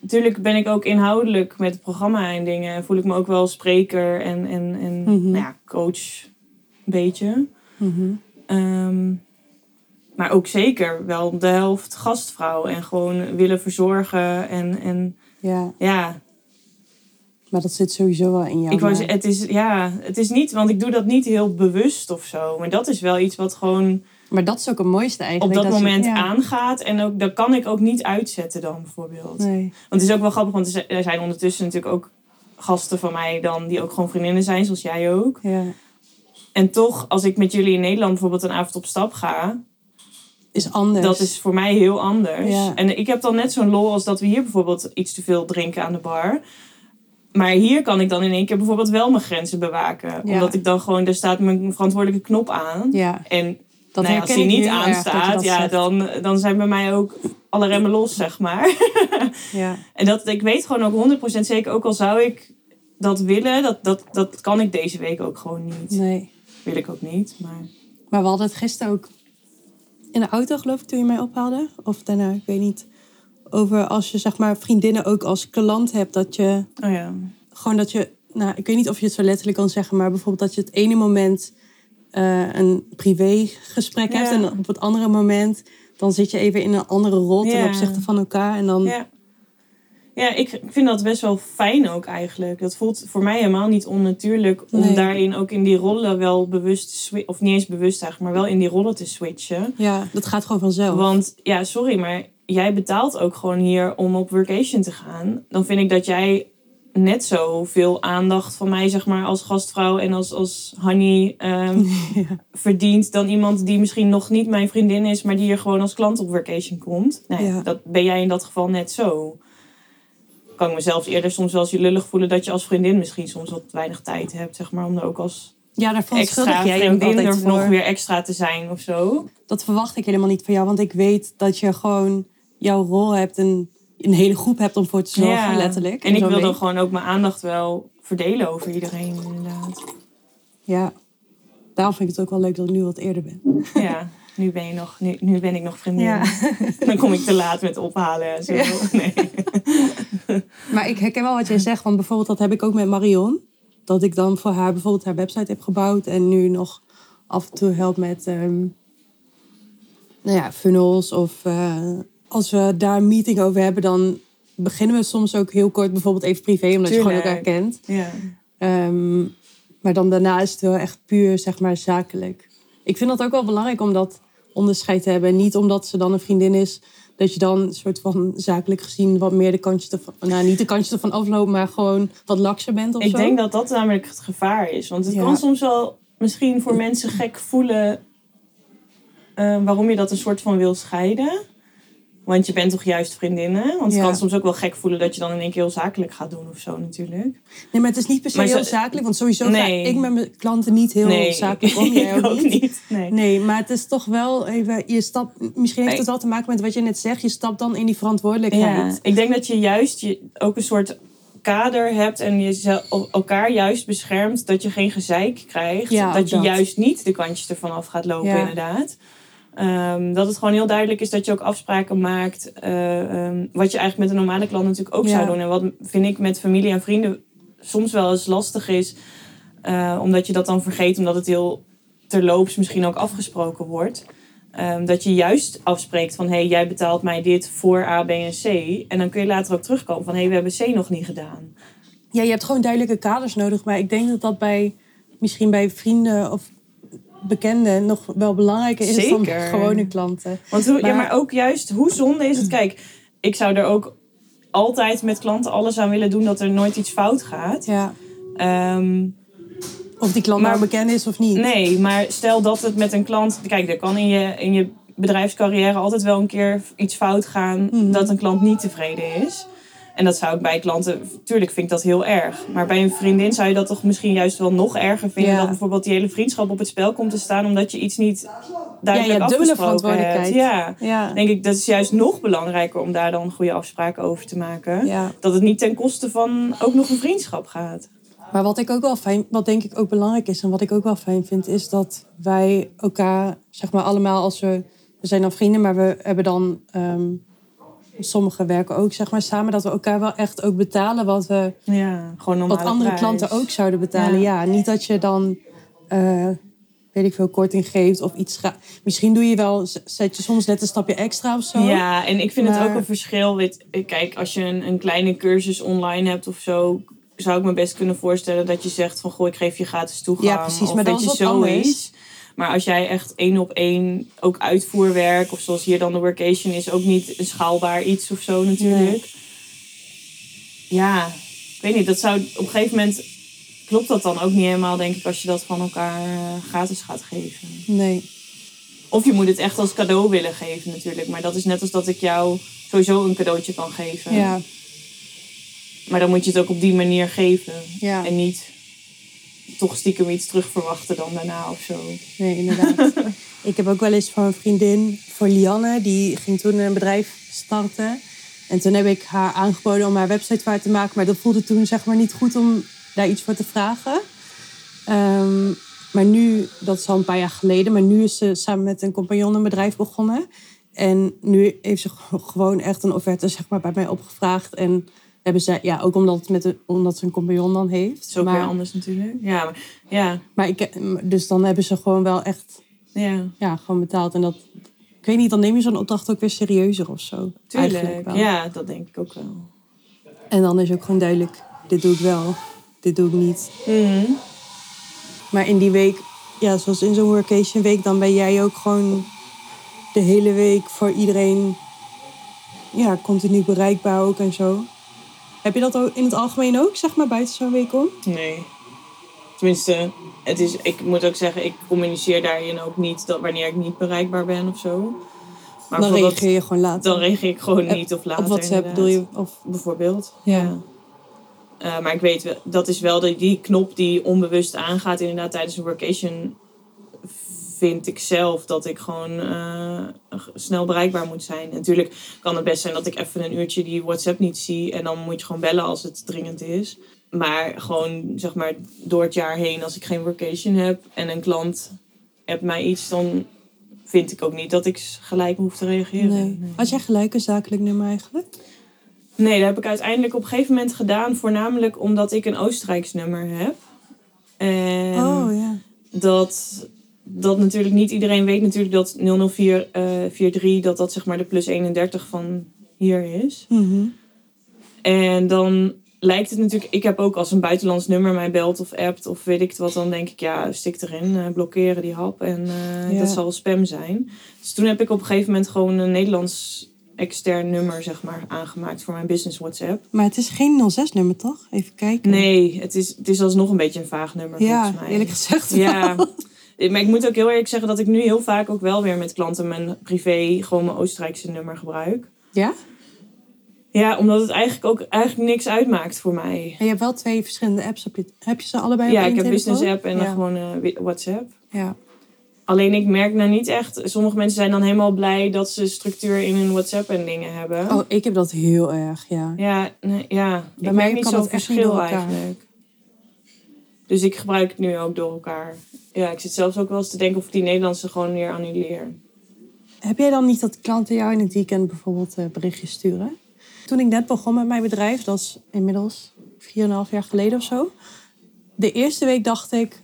Natuurlijk ben ik ook inhoudelijk met het programma en dingen. Voel ik me ook wel spreker en, en, en Mhm. nou ja, coach een beetje. Mhm. Ehm, maar ook zeker wel de helft gastvrouw. En gewoon willen verzorgen. En, en Ja, ja, maar dat zit sowieso wel in jou. ik zeggen, het is, ja, het is niet, want ik doe dat niet heel bewust of zo. Maar dat is wel iets wat gewoon Maar dat is ook het mooiste op eigenlijk. dat je- moment ja. aangaat. En ook, dat kan ik ook niet uitzetten dan bijvoorbeeld. Nee. Want het is ook wel grappig, want er zijn- er zijn ondertussen natuurlijk ook gasten van mij dan die ook gewoon vriendinnen zijn, zoals jij ook. Ja. En toch, als ik met jullie in Nederland bijvoorbeeld een avond op stap ga, Is anders. dat is voor mij heel anders. Ja. En ik heb dan net zo'n lol als dat we hier bijvoorbeeld iets te veel drinken aan de bar. Maar hier kan ik dan in één keer bijvoorbeeld wel mijn grenzen bewaken. Ja. Omdat ik dan gewoon, daar staat mijn verantwoordelijke knop aan. Ja, En dat nou ja, als die niet aanstaat, ja, zegt. dan, dan zijn bij mij ook alle remmen los, zeg maar. Ja. en dat, ik weet gewoon ook 100% zeker, ook al zou ik dat willen, dat, dat, dat kan ik deze week ook gewoon niet. Nee. Wil ik ook niet, maar... Maar we hadden het gisteren ook in de auto, geloof ik, toen je mij ophaalde. Of daarna, ik weet niet. Over als je zeg maar vriendinnen ook als klant hebt, dat je Oh ja. gewoon dat je, nou, ik weet niet of je het zo letterlijk kan zeggen, maar bijvoorbeeld dat je het ene moment eh, een privégesprek hebt Ja. en op het andere moment dan zit je even in een andere rol ten Ja. opzichte van elkaar en dan Ja. Ja, ik vind dat best wel fijn ook eigenlijk. Dat voelt voor mij helemaal niet onnatuurlijk om Nee. daarin ook in die rollen wel bewust Of niet eens bewust eigenlijk, maar wel in die rollen te switchen. ja, dat gaat gewoon vanzelf. Want ja, sorry, maar jij betaalt ook gewoon hier om op vacation te gaan. Dan vind ik dat jij net zo veel aandacht van mij, zeg maar, als gastvrouw en als, als Honey ehm, verdient dan iemand die misschien nog niet mijn vriendin is, maar die hier gewoon als klant op vacation komt. Nou, ja, Ja. Dat ben jij in dat geval net zo. Kan ik mezelf eerder soms wel eens je lullig voelen dat je als vriendin misschien soms wat weinig tijd hebt, zeg maar, om er ook als ja, daar extra jij vriendin er voor. nog weer extra te zijn of zo. Dat verwacht ik helemaal niet van jou, want ik weet dat je gewoon jouw rol hebt en een hele groep hebt om voor te zorgen, letterlijk. En ik wil dan gewoon ook mijn aandacht wel verdelen over iedereen, inderdaad. Ja, daarom vind ik het ook wel leuk dat ik nu wat eerder ben. Ja, nu ben, je nog, nu, nu ben ik nog vriendin. Ja. Dan kom ik te laat met ophalen en zo. Ja. Nee. Maar ik herken wel wat jij zegt, want bijvoorbeeld dat heb ik ook met Marion. Dat ik dan voor haar bijvoorbeeld haar website heb gebouwd en nu nog af en toe help met ehm, nou ja, funnels. Of eh, als we daar een meeting over hebben, dan beginnen we soms ook heel kort, bijvoorbeeld even privé, omdat je gewoon elkaar kent. Ja. Ehm, maar dan daarna is het wel echt puur, zeg maar, zakelijk. Ik vind dat ook wel belangrijk om dat onderscheid te hebben. Niet omdat ze dan een vriendin is, dat je dan soort van zakelijk gezien wat meer de kantjes ervan, nou niet de kantjes ervan afloopt, maar gewoon wat lakser bent of Ik zo. denk dat dat namelijk het gevaar is. Want het Ja. kan soms wel misschien voor mensen gek voelen eh, waarom je dat een soort van wil scheiden. Want je bent toch juist vriendinnen? Want het Ja. kan soms ook wel gek voelen dat je dan in één keer heel zakelijk gaat doen of zo natuurlijk. Nee, maar het is niet per se Maar heel zakelijk. Want sowieso ga ik met mijn klanten niet heel nee, zakelijk om. Jij ik ook niet. Nee. Nee, maar het is toch wel even... Je stapt, misschien heeft het wel te maken met wat je net zegt. Je stapt dan in die Ja, verantwoordelijkheid. ik denk dat je juist je, ook een soort kader hebt en je zel- elkaar juist beschermt dat je geen gezeik krijgt. Ja, dat ook je dat. juist niet de kantjes ervan af gaat lopen, Ja. inderdaad. Ehm, dat het gewoon heel duidelijk is dat je ook afspraken maakt. eh, ehm, wat je eigenlijk met een normale klant natuurlijk ook Ja. zou doen. En wat vind ik met familie en vrienden soms wel eens lastig is. eh, omdat je dat dan vergeet, omdat het heel terloops misschien ook afgesproken wordt. Ehm, dat je juist afspreekt van, hé, hey, jij betaalt mij dit voor A, B en C. En dan kun je later ook terugkomen van, hé, hey, we hebben C nog niet gedaan. Ja, je hebt gewoon duidelijke kaders nodig. Maar ik denk dat dat bij misschien bij vrienden of bekenden nog wel belangrijker is dan gewone klanten. Want hoe, ja, Maar- maar ook juist, hoe zonde is het? Kijk, ik zou er ook altijd met klanten alles aan willen doen dat er nooit iets fout gaat. Ja. Ehm, Of die klant Maar- nou bekend is of niet. nee, maar stel dat het met een klant... Kijk, er kan in je, in je bedrijfscarrière altijd wel een keer iets fout gaan... Mhm. dat een klant niet tevreden is. En dat zou ik bij klanten... Tuurlijk vind ik dat heel erg. Maar bij een vriendin zou je dat toch misschien juist wel nog erger vinden... Ja. dat bijvoorbeeld die hele vriendschap op het spel komt te staan... omdat je iets niet duidelijk ja, dubbele afgesproken hebt. verantwoordelijkheid. Ja. Ja. denk ik, dat is juist nog belangrijker om daar dan goede afspraken over te maken. ja. Dat het niet ten koste van ook nog een vriendschap gaat. Maar wat ik ook wel fijn, wat denk ik ook belangrijk is en wat ik ook wel fijn vind, is dat wij elkaar, zeg maar allemaal als we, we zijn dan vrienden, maar we hebben dan, ehm sommigen werken ook zeg maar samen, dat we elkaar wel echt ook betalen wat we, Ja, gewoon normaal. wat andere klanten ook zouden betalen. Ja. Ja, niet dat je dan, eh, weet ik veel, korting geeft of iets. Ga- Misschien doe je wel, zet je soms net een stapje extra of zo. Ja, en ik vind het ook een verschil. Weet, kijk, als je een, een kleine cursus online hebt of zo, zou ik me best kunnen voorstellen dat je zegt van goh, ik geef je gratis toegang. Ja, precies, of maar dat is je, wat anders. Maar als jij echt één op één ook uitvoerwerk, of zoals hier dan de workation is, ook niet een schaalbaar iets of zo natuurlijk. Ja, ik weet niet, dat zou op een gegeven moment klopt dat dan ook niet helemaal, denk ik, als je dat van elkaar eh, gratis gaat geven. Nee. Of je moet het echt als cadeau willen geven natuurlijk. Maar dat is net als dat ik jou sowieso een cadeautje kan geven. Ja, Maar dan moet je het ook op die manier geven. ja. En niet toch stiekem iets terug verwachten dan daarna of zo. Nee, inderdaad. ik heb ook wel eens van een vriendin, voor Lianne, die ging toen een bedrijf starten. En toen heb ik haar aangeboden om haar website waar te maken. Maar dat voelde toen zeg maar niet goed om daar iets voor te vragen. Ehm, maar nu, dat is al een paar jaar geleden, maar nu is ze samen met een compagnon een bedrijf begonnen. En nu heeft ze gewoon echt een offerte zeg maar, bij mij opgevraagd. En hebben ze, ja, ook omdat, het met de, omdat ze een compagnon dan heeft. Ook maar, weer anders natuurlijk. Ja, maar, ja, maar ik, dus dan hebben ze gewoon wel echt ja, ja, gewoon betaald. En dat, ik weet niet, dan neem je zo'n opdracht ook weer serieuzer of zo. Eigenlijk tuurlijk. wel. Ja, dat denk ik ook wel. En dan is ook gewoon duidelijk, dit doe ik wel, dit doe ik niet. Mhm. Maar in die week, ja, zoals in zo'n workation week, dan ben jij ook gewoon de hele week voor iedereen ja, continu bereikbaar ook en zo. Heb je dat ook in het algemeen ook, zeg maar, buiten zo'n week om? Nee. Tenminste, het is, ik moet ook zeggen, ik communiceer daarin ook niet dat wanneer ik niet bereikbaar ben of zo. Maar dan reageer je gewoon later. dan reageer ik gewoon niet of later. Op WhatsApp bedoel je? Of, Bijvoorbeeld. Ja. Eh, maar ik weet, wel- dat is wel de, die knop die onbewust aangaat inderdaad tijdens een workation. Vind ik zelf dat ik gewoon eh, snel bereikbaar moet zijn. Natuurlijk kan het best zijn dat ik even een uurtje die WhatsApp niet zie. En dan moet je gewoon bellen als het dringend is. Maar gewoon zeg maar door het jaar heen, als ik geen workation heb en een klant hebt mij iets, dan vind ik ook niet dat ik gelijk hoef te reageren. nee. Had jij gelijk een zakelijk nummer eigenlijk? Nee, dat heb ik uiteindelijk op een gegeven moment gedaan. Voornamelijk omdat ik een Oostenrijks nummer heb. En oh ja. dat, dat natuurlijk niet iedereen weet natuurlijk dat 004 eh 43 dat dat zeg maar de plus 31 van hier is. Mhm. En dan lijkt het natuurlijk... Ik heb ook als een buitenlands nummer mij belt of appt of weet ik het wat. Dan denk ik, ja, stik erin. eh, blokkeren die hap. En eh, Ja. dat zal spam zijn. Dus toen heb ik op een gegeven moment gewoon een Nederlands extern nummer zeg maar aangemaakt voor mijn business WhatsApp. Maar het is geen 06-nummer, toch? Even kijken. Nee, het is, het is alsnog een beetje een vaag nummer Ja, volgens mij. eerlijk gezegd wel. Ja, maar ik moet ook heel eerlijk zeggen dat ik nu heel vaak ook wel weer met klanten mijn privé, gewoon mijn Oostenrijkse nummer gebruik. Ja? Ja, omdat het eigenlijk ook eigenlijk niks uitmaakt voor mij. En je hebt wel twee verschillende apps op je... Heb je ze allebei op Ja, één ik heb telefoon? business app en dan ja. gewoon eh, WhatsApp. Ja. Alleen ik merk nou niet echt... Sommige mensen zijn dan helemaal blij dat ze structuur in hun WhatsApp en dingen hebben. Oh, ik heb dat heel erg, ja. Ja, nee, ja. Bij ik mij merk niet zo'n verschil eigenlijk. Dus ik gebruik het nu ook door elkaar. Ja, ik zit zelfs ook wel eens te denken of ik die Nederlandse gewoon weer annuleer. Heb jij dan niet dat klanten jou in het weekend bijvoorbeeld eh, berichtjes sturen? Toen ik net begon met mijn bedrijf, dat is inmiddels 4,5 jaar geleden of zo. De eerste week dacht ik,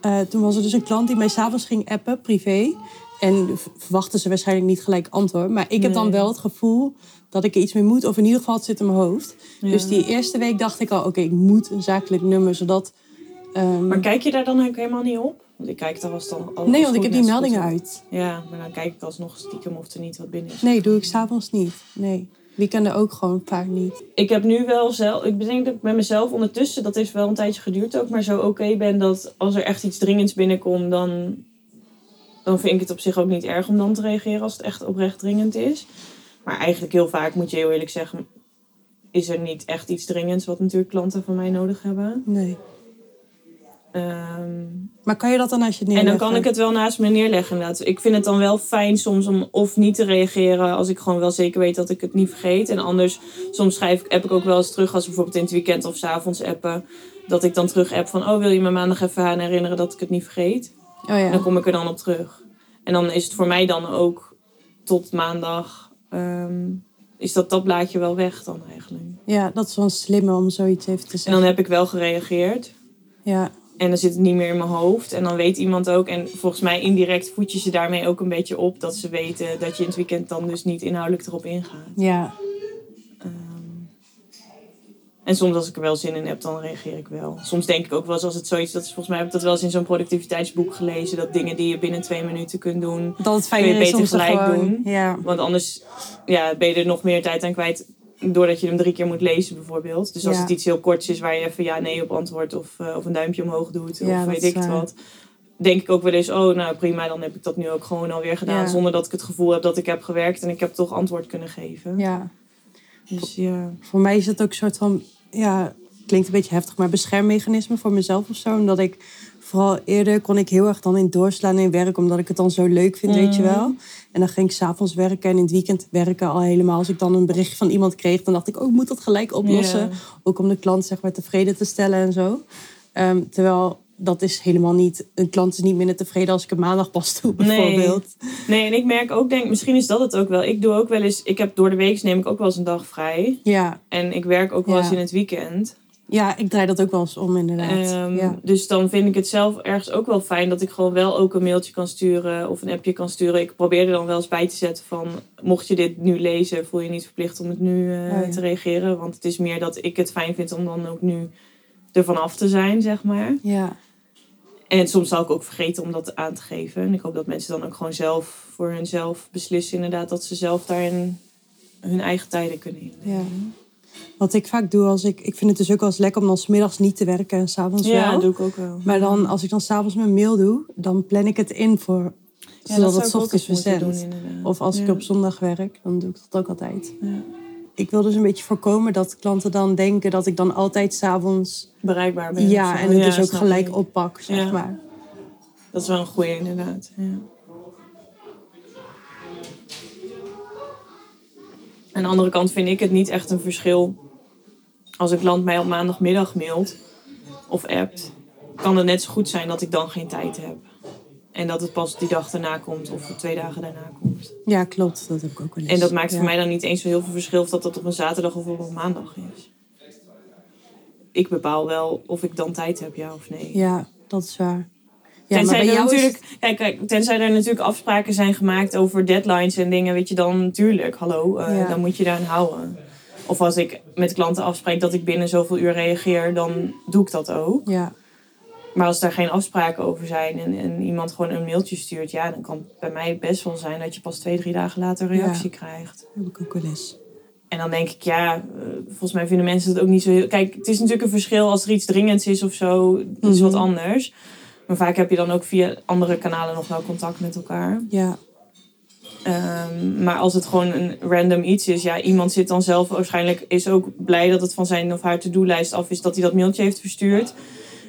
eh, toen was er dus een klant die mij s'avonds ging appen, privé. En verwachten ze waarschijnlijk niet gelijk antwoord. Maar ik heb dan wel het gevoel dat ik er iets mee moet. Of in ieder geval het zit in mijn hoofd. Ja. Dus die eerste week dacht ik al, oké, ik moet een zakelijk nummer. Zodat... ehm, Maar kijk je daar dan ook helemaal niet op? Want ik kijk daar was dan alles nee, want ik heb die meldingen uit. Ja, maar dan kijk ik alsnog stiekem of er niet wat binnen is. Nee, doe ik s'avonds niet. Nee. Weekenden ook gewoon vaak niet. Ik heb nu wel zelf... Ik bedenk dat ik met mezelf ondertussen... Dat heeft wel een tijdje geduurd ook. Maar zo oké ben dat als er echt iets dringends binnenkomt... Dan, dan vind ik het op zich ook niet erg om dan te reageren... Als het echt oprecht dringend is. Maar eigenlijk heel vaak moet je heel eerlijk zeggen... Is er niet echt iets dringends... Wat natuurlijk klanten van mij nodig hebben. Nee. Ehm, Maar kan je dat dan als je het En dan neerlegt? kan ik het wel naast me neerleggen inderdaad. Ik vind het dan wel fijn soms om of niet te reageren als ik gewoon wel zeker weet dat ik het niet vergeet. En anders, soms schrijf ik, app ik ook wel eens terug als bijvoorbeeld in het weekend of 's avonds appen. Dat ik dan terug app van, oh wil je me maandag even aan herinneren dat ik het niet vergeet? Oh En dan ja. kom ik er dan op terug. En dan is het voor mij dan ook tot maandag, ehm, is dat, dat blaadje wel weg dan eigenlijk. ja, dat is wel slimmer om zoiets even te En zeggen. dan heb ik wel gereageerd. Ja, En dan zit het niet meer in mijn hoofd. En dan weet iemand ook. En volgens mij indirect voed je ze daarmee ook een beetje op. Dat ze weten dat je in het weekend dan dus niet inhoudelijk erop ingaat. ja. Ehm, en soms als ik er wel zin in heb, dan reageer ik wel. Soms denk ik ook wel eens als het zoiets... Dat is, volgens mij heb ik dat wel eens in zo'n productiviteitsboek gelezen. Dat dingen die je binnen twee minuten kunt doen. Dat het Kun je is beter om ze gelijk gewoon... doen. Ja. Want anders ja, ben je er nog meer tijd aan kwijt. Doordat je hem drie keer moet lezen bijvoorbeeld. Dus als Ja. het iets heel korts is waar je even ja nee op antwoordt. Of, eh, of een duimpje omhoog doet. Ja, of dat weet ik het wat. Denk ik ook wel eens, oh nou prima, dan heb ik dat nu ook gewoon alweer gedaan. Ja. Zonder dat ik het gevoel heb dat ik heb gewerkt. En ik heb toch antwoord kunnen geven. ja. Dus ja. Voor mij is het ook een soort van... Ja, klinkt een beetje heftig, maar beschermmechanisme voor mezelf of zo. Omdat ik... Vooral eerder kon ik heel erg dan in doorslaan in werk. Omdat ik het dan zo leuk vind, weet je Mhm. wel. En dan ging ik s'avonds werken en in het weekend werken al helemaal. Als ik dan een bericht van iemand kreeg, dan dacht ik... Oh, ik moet dat gelijk oplossen. Ook om de klant zeg maar tevreden te stellen en zo. Ehm, terwijl dat is helemaal niet... Een klant is niet minder tevreden als ik het maandag pas doe, bijvoorbeeld. Nee, en ik merk ook, denk, misschien is dat het ook wel. Ik doe ook wel eens, ik heb door de week neem ik ook wel eens een dag vrij. Ja, En ik werk ook wel Ja. eens in het weekend. Ja, ik draai dat ook wel eens om inderdaad. Ehm, ja. Dus dan vind ik het zelf ergens ook wel fijn dat ik gewoon wel ook een mailtje kan sturen of een appje kan sturen. Ik probeer er dan wel eens bij te zetten van, mocht je dit nu lezen, voel je niet verplicht om het nu eh, Oh ja. te reageren. Want het is meer dat ik het fijn vind om dan ook nu ervan af te zijn, zeg maar. ja. En soms zal ik ook vergeten om dat aan te geven. En ik hoop dat mensen dan ook gewoon zelf voor hunzelf beslissen inderdaad dat ze zelf daarin hun eigen tijden kunnen innemen. Ja. Wat ik vaak doe als ik... Ik vind het dus ook wel eens lekker om dan 's middags niet te werken en s'avonds Ja, wel. dat doe ik ook wel. Maar dan, als ik dan s'avonds mijn mail doe, dan plan ik het in voor... Ja, zodat zou het ochtends verzend. Of als ik Ja. op zondag werk, dan doe ik dat ook altijd. Ja. Ik wil dus een beetje voorkomen dat klanten dan denken dat ik dan altijd s'avonds... bereikbaar ben. Ja, en het Ja, dus ook gelijk ik. oppak, zeg Ja. maar. Dat is wel een goeie inderdaad. Ja. Aan de andere kant vind ik het niet echt een verschil. Als een klant mij op maandagmiddag mailt of appt, kan het net zo goed zijn dat ik dan geen tijd heb. En dat het pas die dag daarna komt of twee dagen daarna komt. Ja, klopt. Dat heb ik ook wel eens. En dat maakt Ja. voor mij dan niet eens zo heel veel verschil of dat dat op een zaterdag of op een maandag is. Ik bepaal wel of ik dan tijd heb, ja of nee. Ja, dat is waar. Ja, tenzij, maar bij er jou is natuurlijk, kijk, kijk, tenzij er natuurlijk afspraken zijn gemaakt over deadlines en dingen, weet je dan natuurlijk, hallo, eh, Ja. dan moet je daaraan houden. Of als ik met klanten afspreek dat ik binnen zoveel uur reageer, dan doe ik dat ook. Ja, Maar als daar geen afspraken over zijn en, en iemand gewoon een mailtje stuurt, ja, dan kan het bij mij best wel zijn dat je pas twee, drie dagen later een Ja. reactie krijgt. heb ik ook wel eens. En dan denk ik, ja, eh, volgens mij vinden mensen het ook niet zo heel... Kijk, het is natuurlijk een verschil als er iets dringends is of zo. Dat is wat Mhm. anders. Maar vaak heb je dan ook via andere kanalen nog wel contact met elkaar. Ja. Ehm, maar als het gewoon een random iets is, ja, iemand zit dan zelf waarschijnlijk is ook blij dat het van zijn of haar to-do-lijst af is dat hij dat mailtje heeft verstuurd.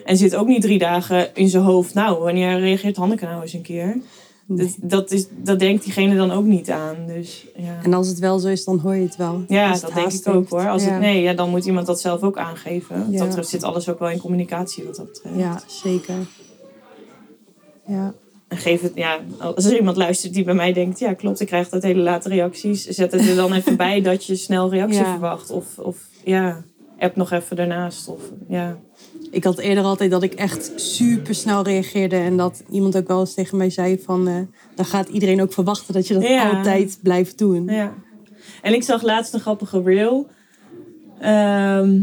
En zit ook niet drie dagen in zijn hoofd. Nou, wanneer reageert Hanneke nou eens een keer? Nee. Dat, dat, is, dat denkt diegene dan ook niet aan. Dus, ja. En als het wel zo is, dan hoor je het wel. Ja, het dat denk ik ook hoor. Als ja. het, nee, ja, dan moet iemand dat zelf ook aangeven. Ja. Dat betreft zit alles ook wel in communicatie wat dat betreft. Ja, zeker. Ja. En geef het, ja, als er iemand luistert die bij mij denkt, ja klopt, ik krijg dat hele late reacties. Zet het er dan even bij dat je snel reactie Ja. verwacht. Of, of ja, app nog even daarnaast. Of, ja. Ik had eerder altijd dat ik echt super snel reageerde. En dat iemand ook wel eens tegen mij zei van... eh, dan gaat iedereen ook verwachten dat je dat Ja. altijd blijft doen. ja. En ik zag laatst een grappige reel. Ehm,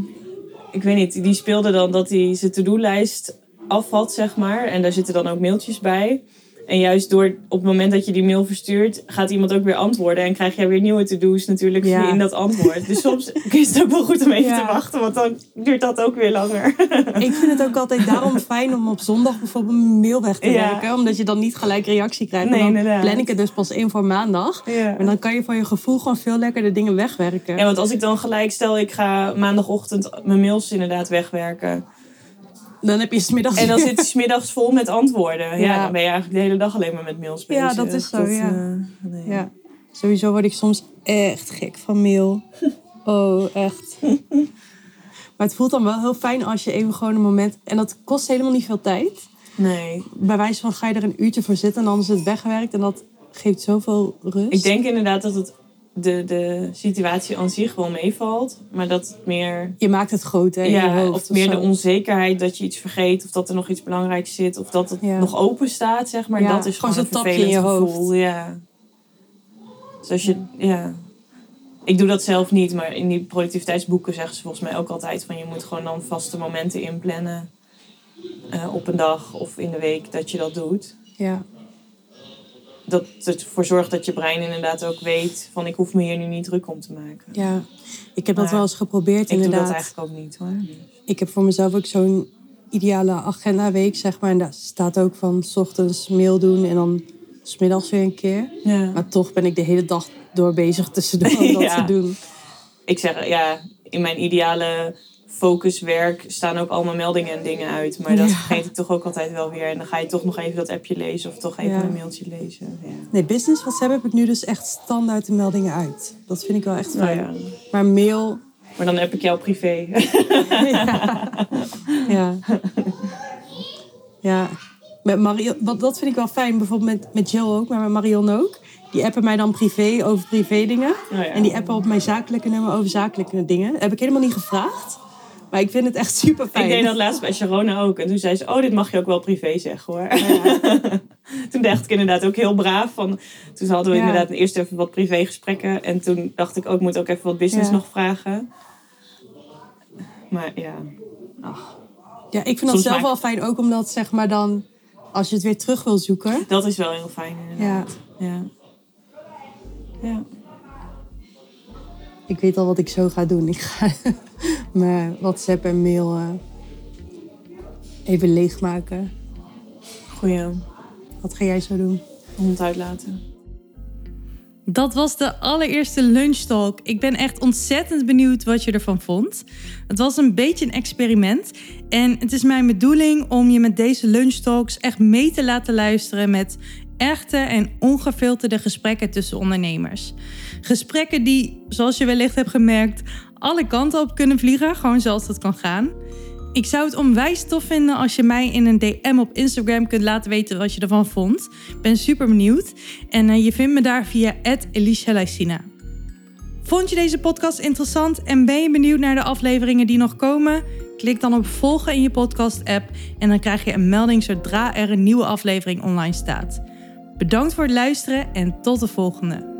ik weet niet, die speelde dan dat hij zijn to-do-lijst afvat, zeg maar. En daar zitten dan ook mailtjes bij. En juist door op het moment dat je die mail verstuurt, gaat iemand ook weer antwoorden. En krijg jij weer nieuwe to-do's natuurlijk Ja. in dat antwoord. Dus soms is het ook wel goed om even Ja. te wachten, want dan duurt dat ook weer langer. Ik vind het ook altijd daarom fijn om op zondag bijvoorbeeld mijn mail weg te Ja. werken. Omdat je dan niet gelijk reactie krijgt. Nee, dan inderdaad. plan ik het dus pas in voor maandag. En dan kan je van je gevoel gewoon veel lekkerder dingen wegwerken. Ja, want als ik dan gelijk stel, ik ga maandagochtend mijn mails inderdaad wegwerken. Dan heb je smiddags... En dan zit het 's middags vol met antwoorden. Ja, Ja. dan ben je eigenlijk de hele dag alleen maar met mails bezig. Ja, dat is zo, ja. eh, nee. Ja, sowieso word ik soms echt gek van mail. Oh, echt. Maar het voelt dan wel heel fijn als je even gewoon een moment... En dat kost helemaal niet veel tijd. nee. Bij wijze van ga je er een uurtje voor zitten en dan is het weggewerkt. En dat geeft zoveel rust. Ik denk inderdaad dat het de, de situatie aan zich wel meevalt. Maar dat het meer... Je maakt het groot, hè, in je Ja, hoofd of meer de onzekerheid dat je iets vergeet. Of dat er nog iets belangrijks zit. Of dat het Ja. nog open staat, zeg maar. Ja, dat is gewoon gewoon, zo'n een tapje in vervelend je gevoel. Ja. Dus als je... Ja. Ik doe dat zelf niet. Maar in die productiviteitsboeken zeggen ze volgens mij ook altijd... van je moet gewoon dan vaste momenten inplannen. eh, op een dag of in de week dat je dat doet. Ja, Dat het ervoor zorgt dat je brein inderdaad ook weet... van ik hoef me hier nu niet druk om te maken. ja. Ik heb dat wel eens geprobeerd, Ik doe inderdaad. dat eigenlijk ook niet hoor. Ik heb voor mezelf ook zo'n ideale agenda-week, zeg maar. En daar staat ook van 's ochtends mail doen en dan 's middags weer een keer. Ja. Maar toch ben ik de hele dag door bezig tussendoor om dat Ja. te doen. ik zeg, ja, in mijn ideale focuswerk staan ook allemaal meldingen en dingen uit. Maar dat Ja. vergeet ik toch ook altijd wel weer. En dan ga je toch nog even dat appje lezen of toch even Ja. een mailtje lezen. Ja. Nee, business WhatsApp heb ik nu dus echt standaard de meldingen uit. Dat vind ik wel echt Nou fijn. Maar mail, Maar dan heb ik jou privé. ja. ja. Met Marion, wat, dat vind ik wel fijn, bijvoorbeeld met, met Jill ook, maar met Marion ook. Die appen mij dan privé over privé dingen. Oh ja. En die appen op mijn zakelijke nummer over zakelijke dingen. heb ik helemaal niet gevraagd. Maar ik vind het echt super fijn. Ik deed dat laatst bij Sharona ook. En toen zei ze, oh, dit mag je ook wel privé zeggen hoor. toen dacht ik inderdaad ook heel braaf. Van, toen hadden we Ja. inderdaad eerst even wat privégesprekken. En toen dacht ik ook, ik moet ook even wat business Ja. nog vragen. Maar ja, Ja, ik vind dat zelf maak- wel fijn, ook omdat zeg maar dan, als je het weer terug wil zoeken. dat is wel heel fijn inderdaad. Ja. ja. Ik weet al wat ik zo ga doen. Ik ga mijn WhatsApp en mail eh, even leegmaken. Goeie Wat ga jij zo doen? hond uitlaten. Dat was de allereerste lunchtalk. Ik ben echt ontzettend benieuwd wat je ervan vond. Het was een beetje een experiment. En het is mijn bedoeling om je met deze lunchtalks echt mee te laten luisteren met echte en ongefilterde gesprekken tussen ondernemers. Gesprekken die, zoals je wellicht hebt gemerkt, alle kanten op kunnen vliegen, gewoon zoals het kan gaan. Ik zou het onwijs tof vinden als je mij in een DM op Instagram kunt laten weten wat je ervan vond. Ik ben super benieuwd. En eh, je vindt me daar via Elisha. Vond je deze podcast interessant en ben je benieuwd naar de afleveringen die nog komen? Klik dan op volgen in je podcast-app en dan krijg je een melding zodra er een nieuwe aflevering online staat. Bedankt voor het luisteren en tot de volgende.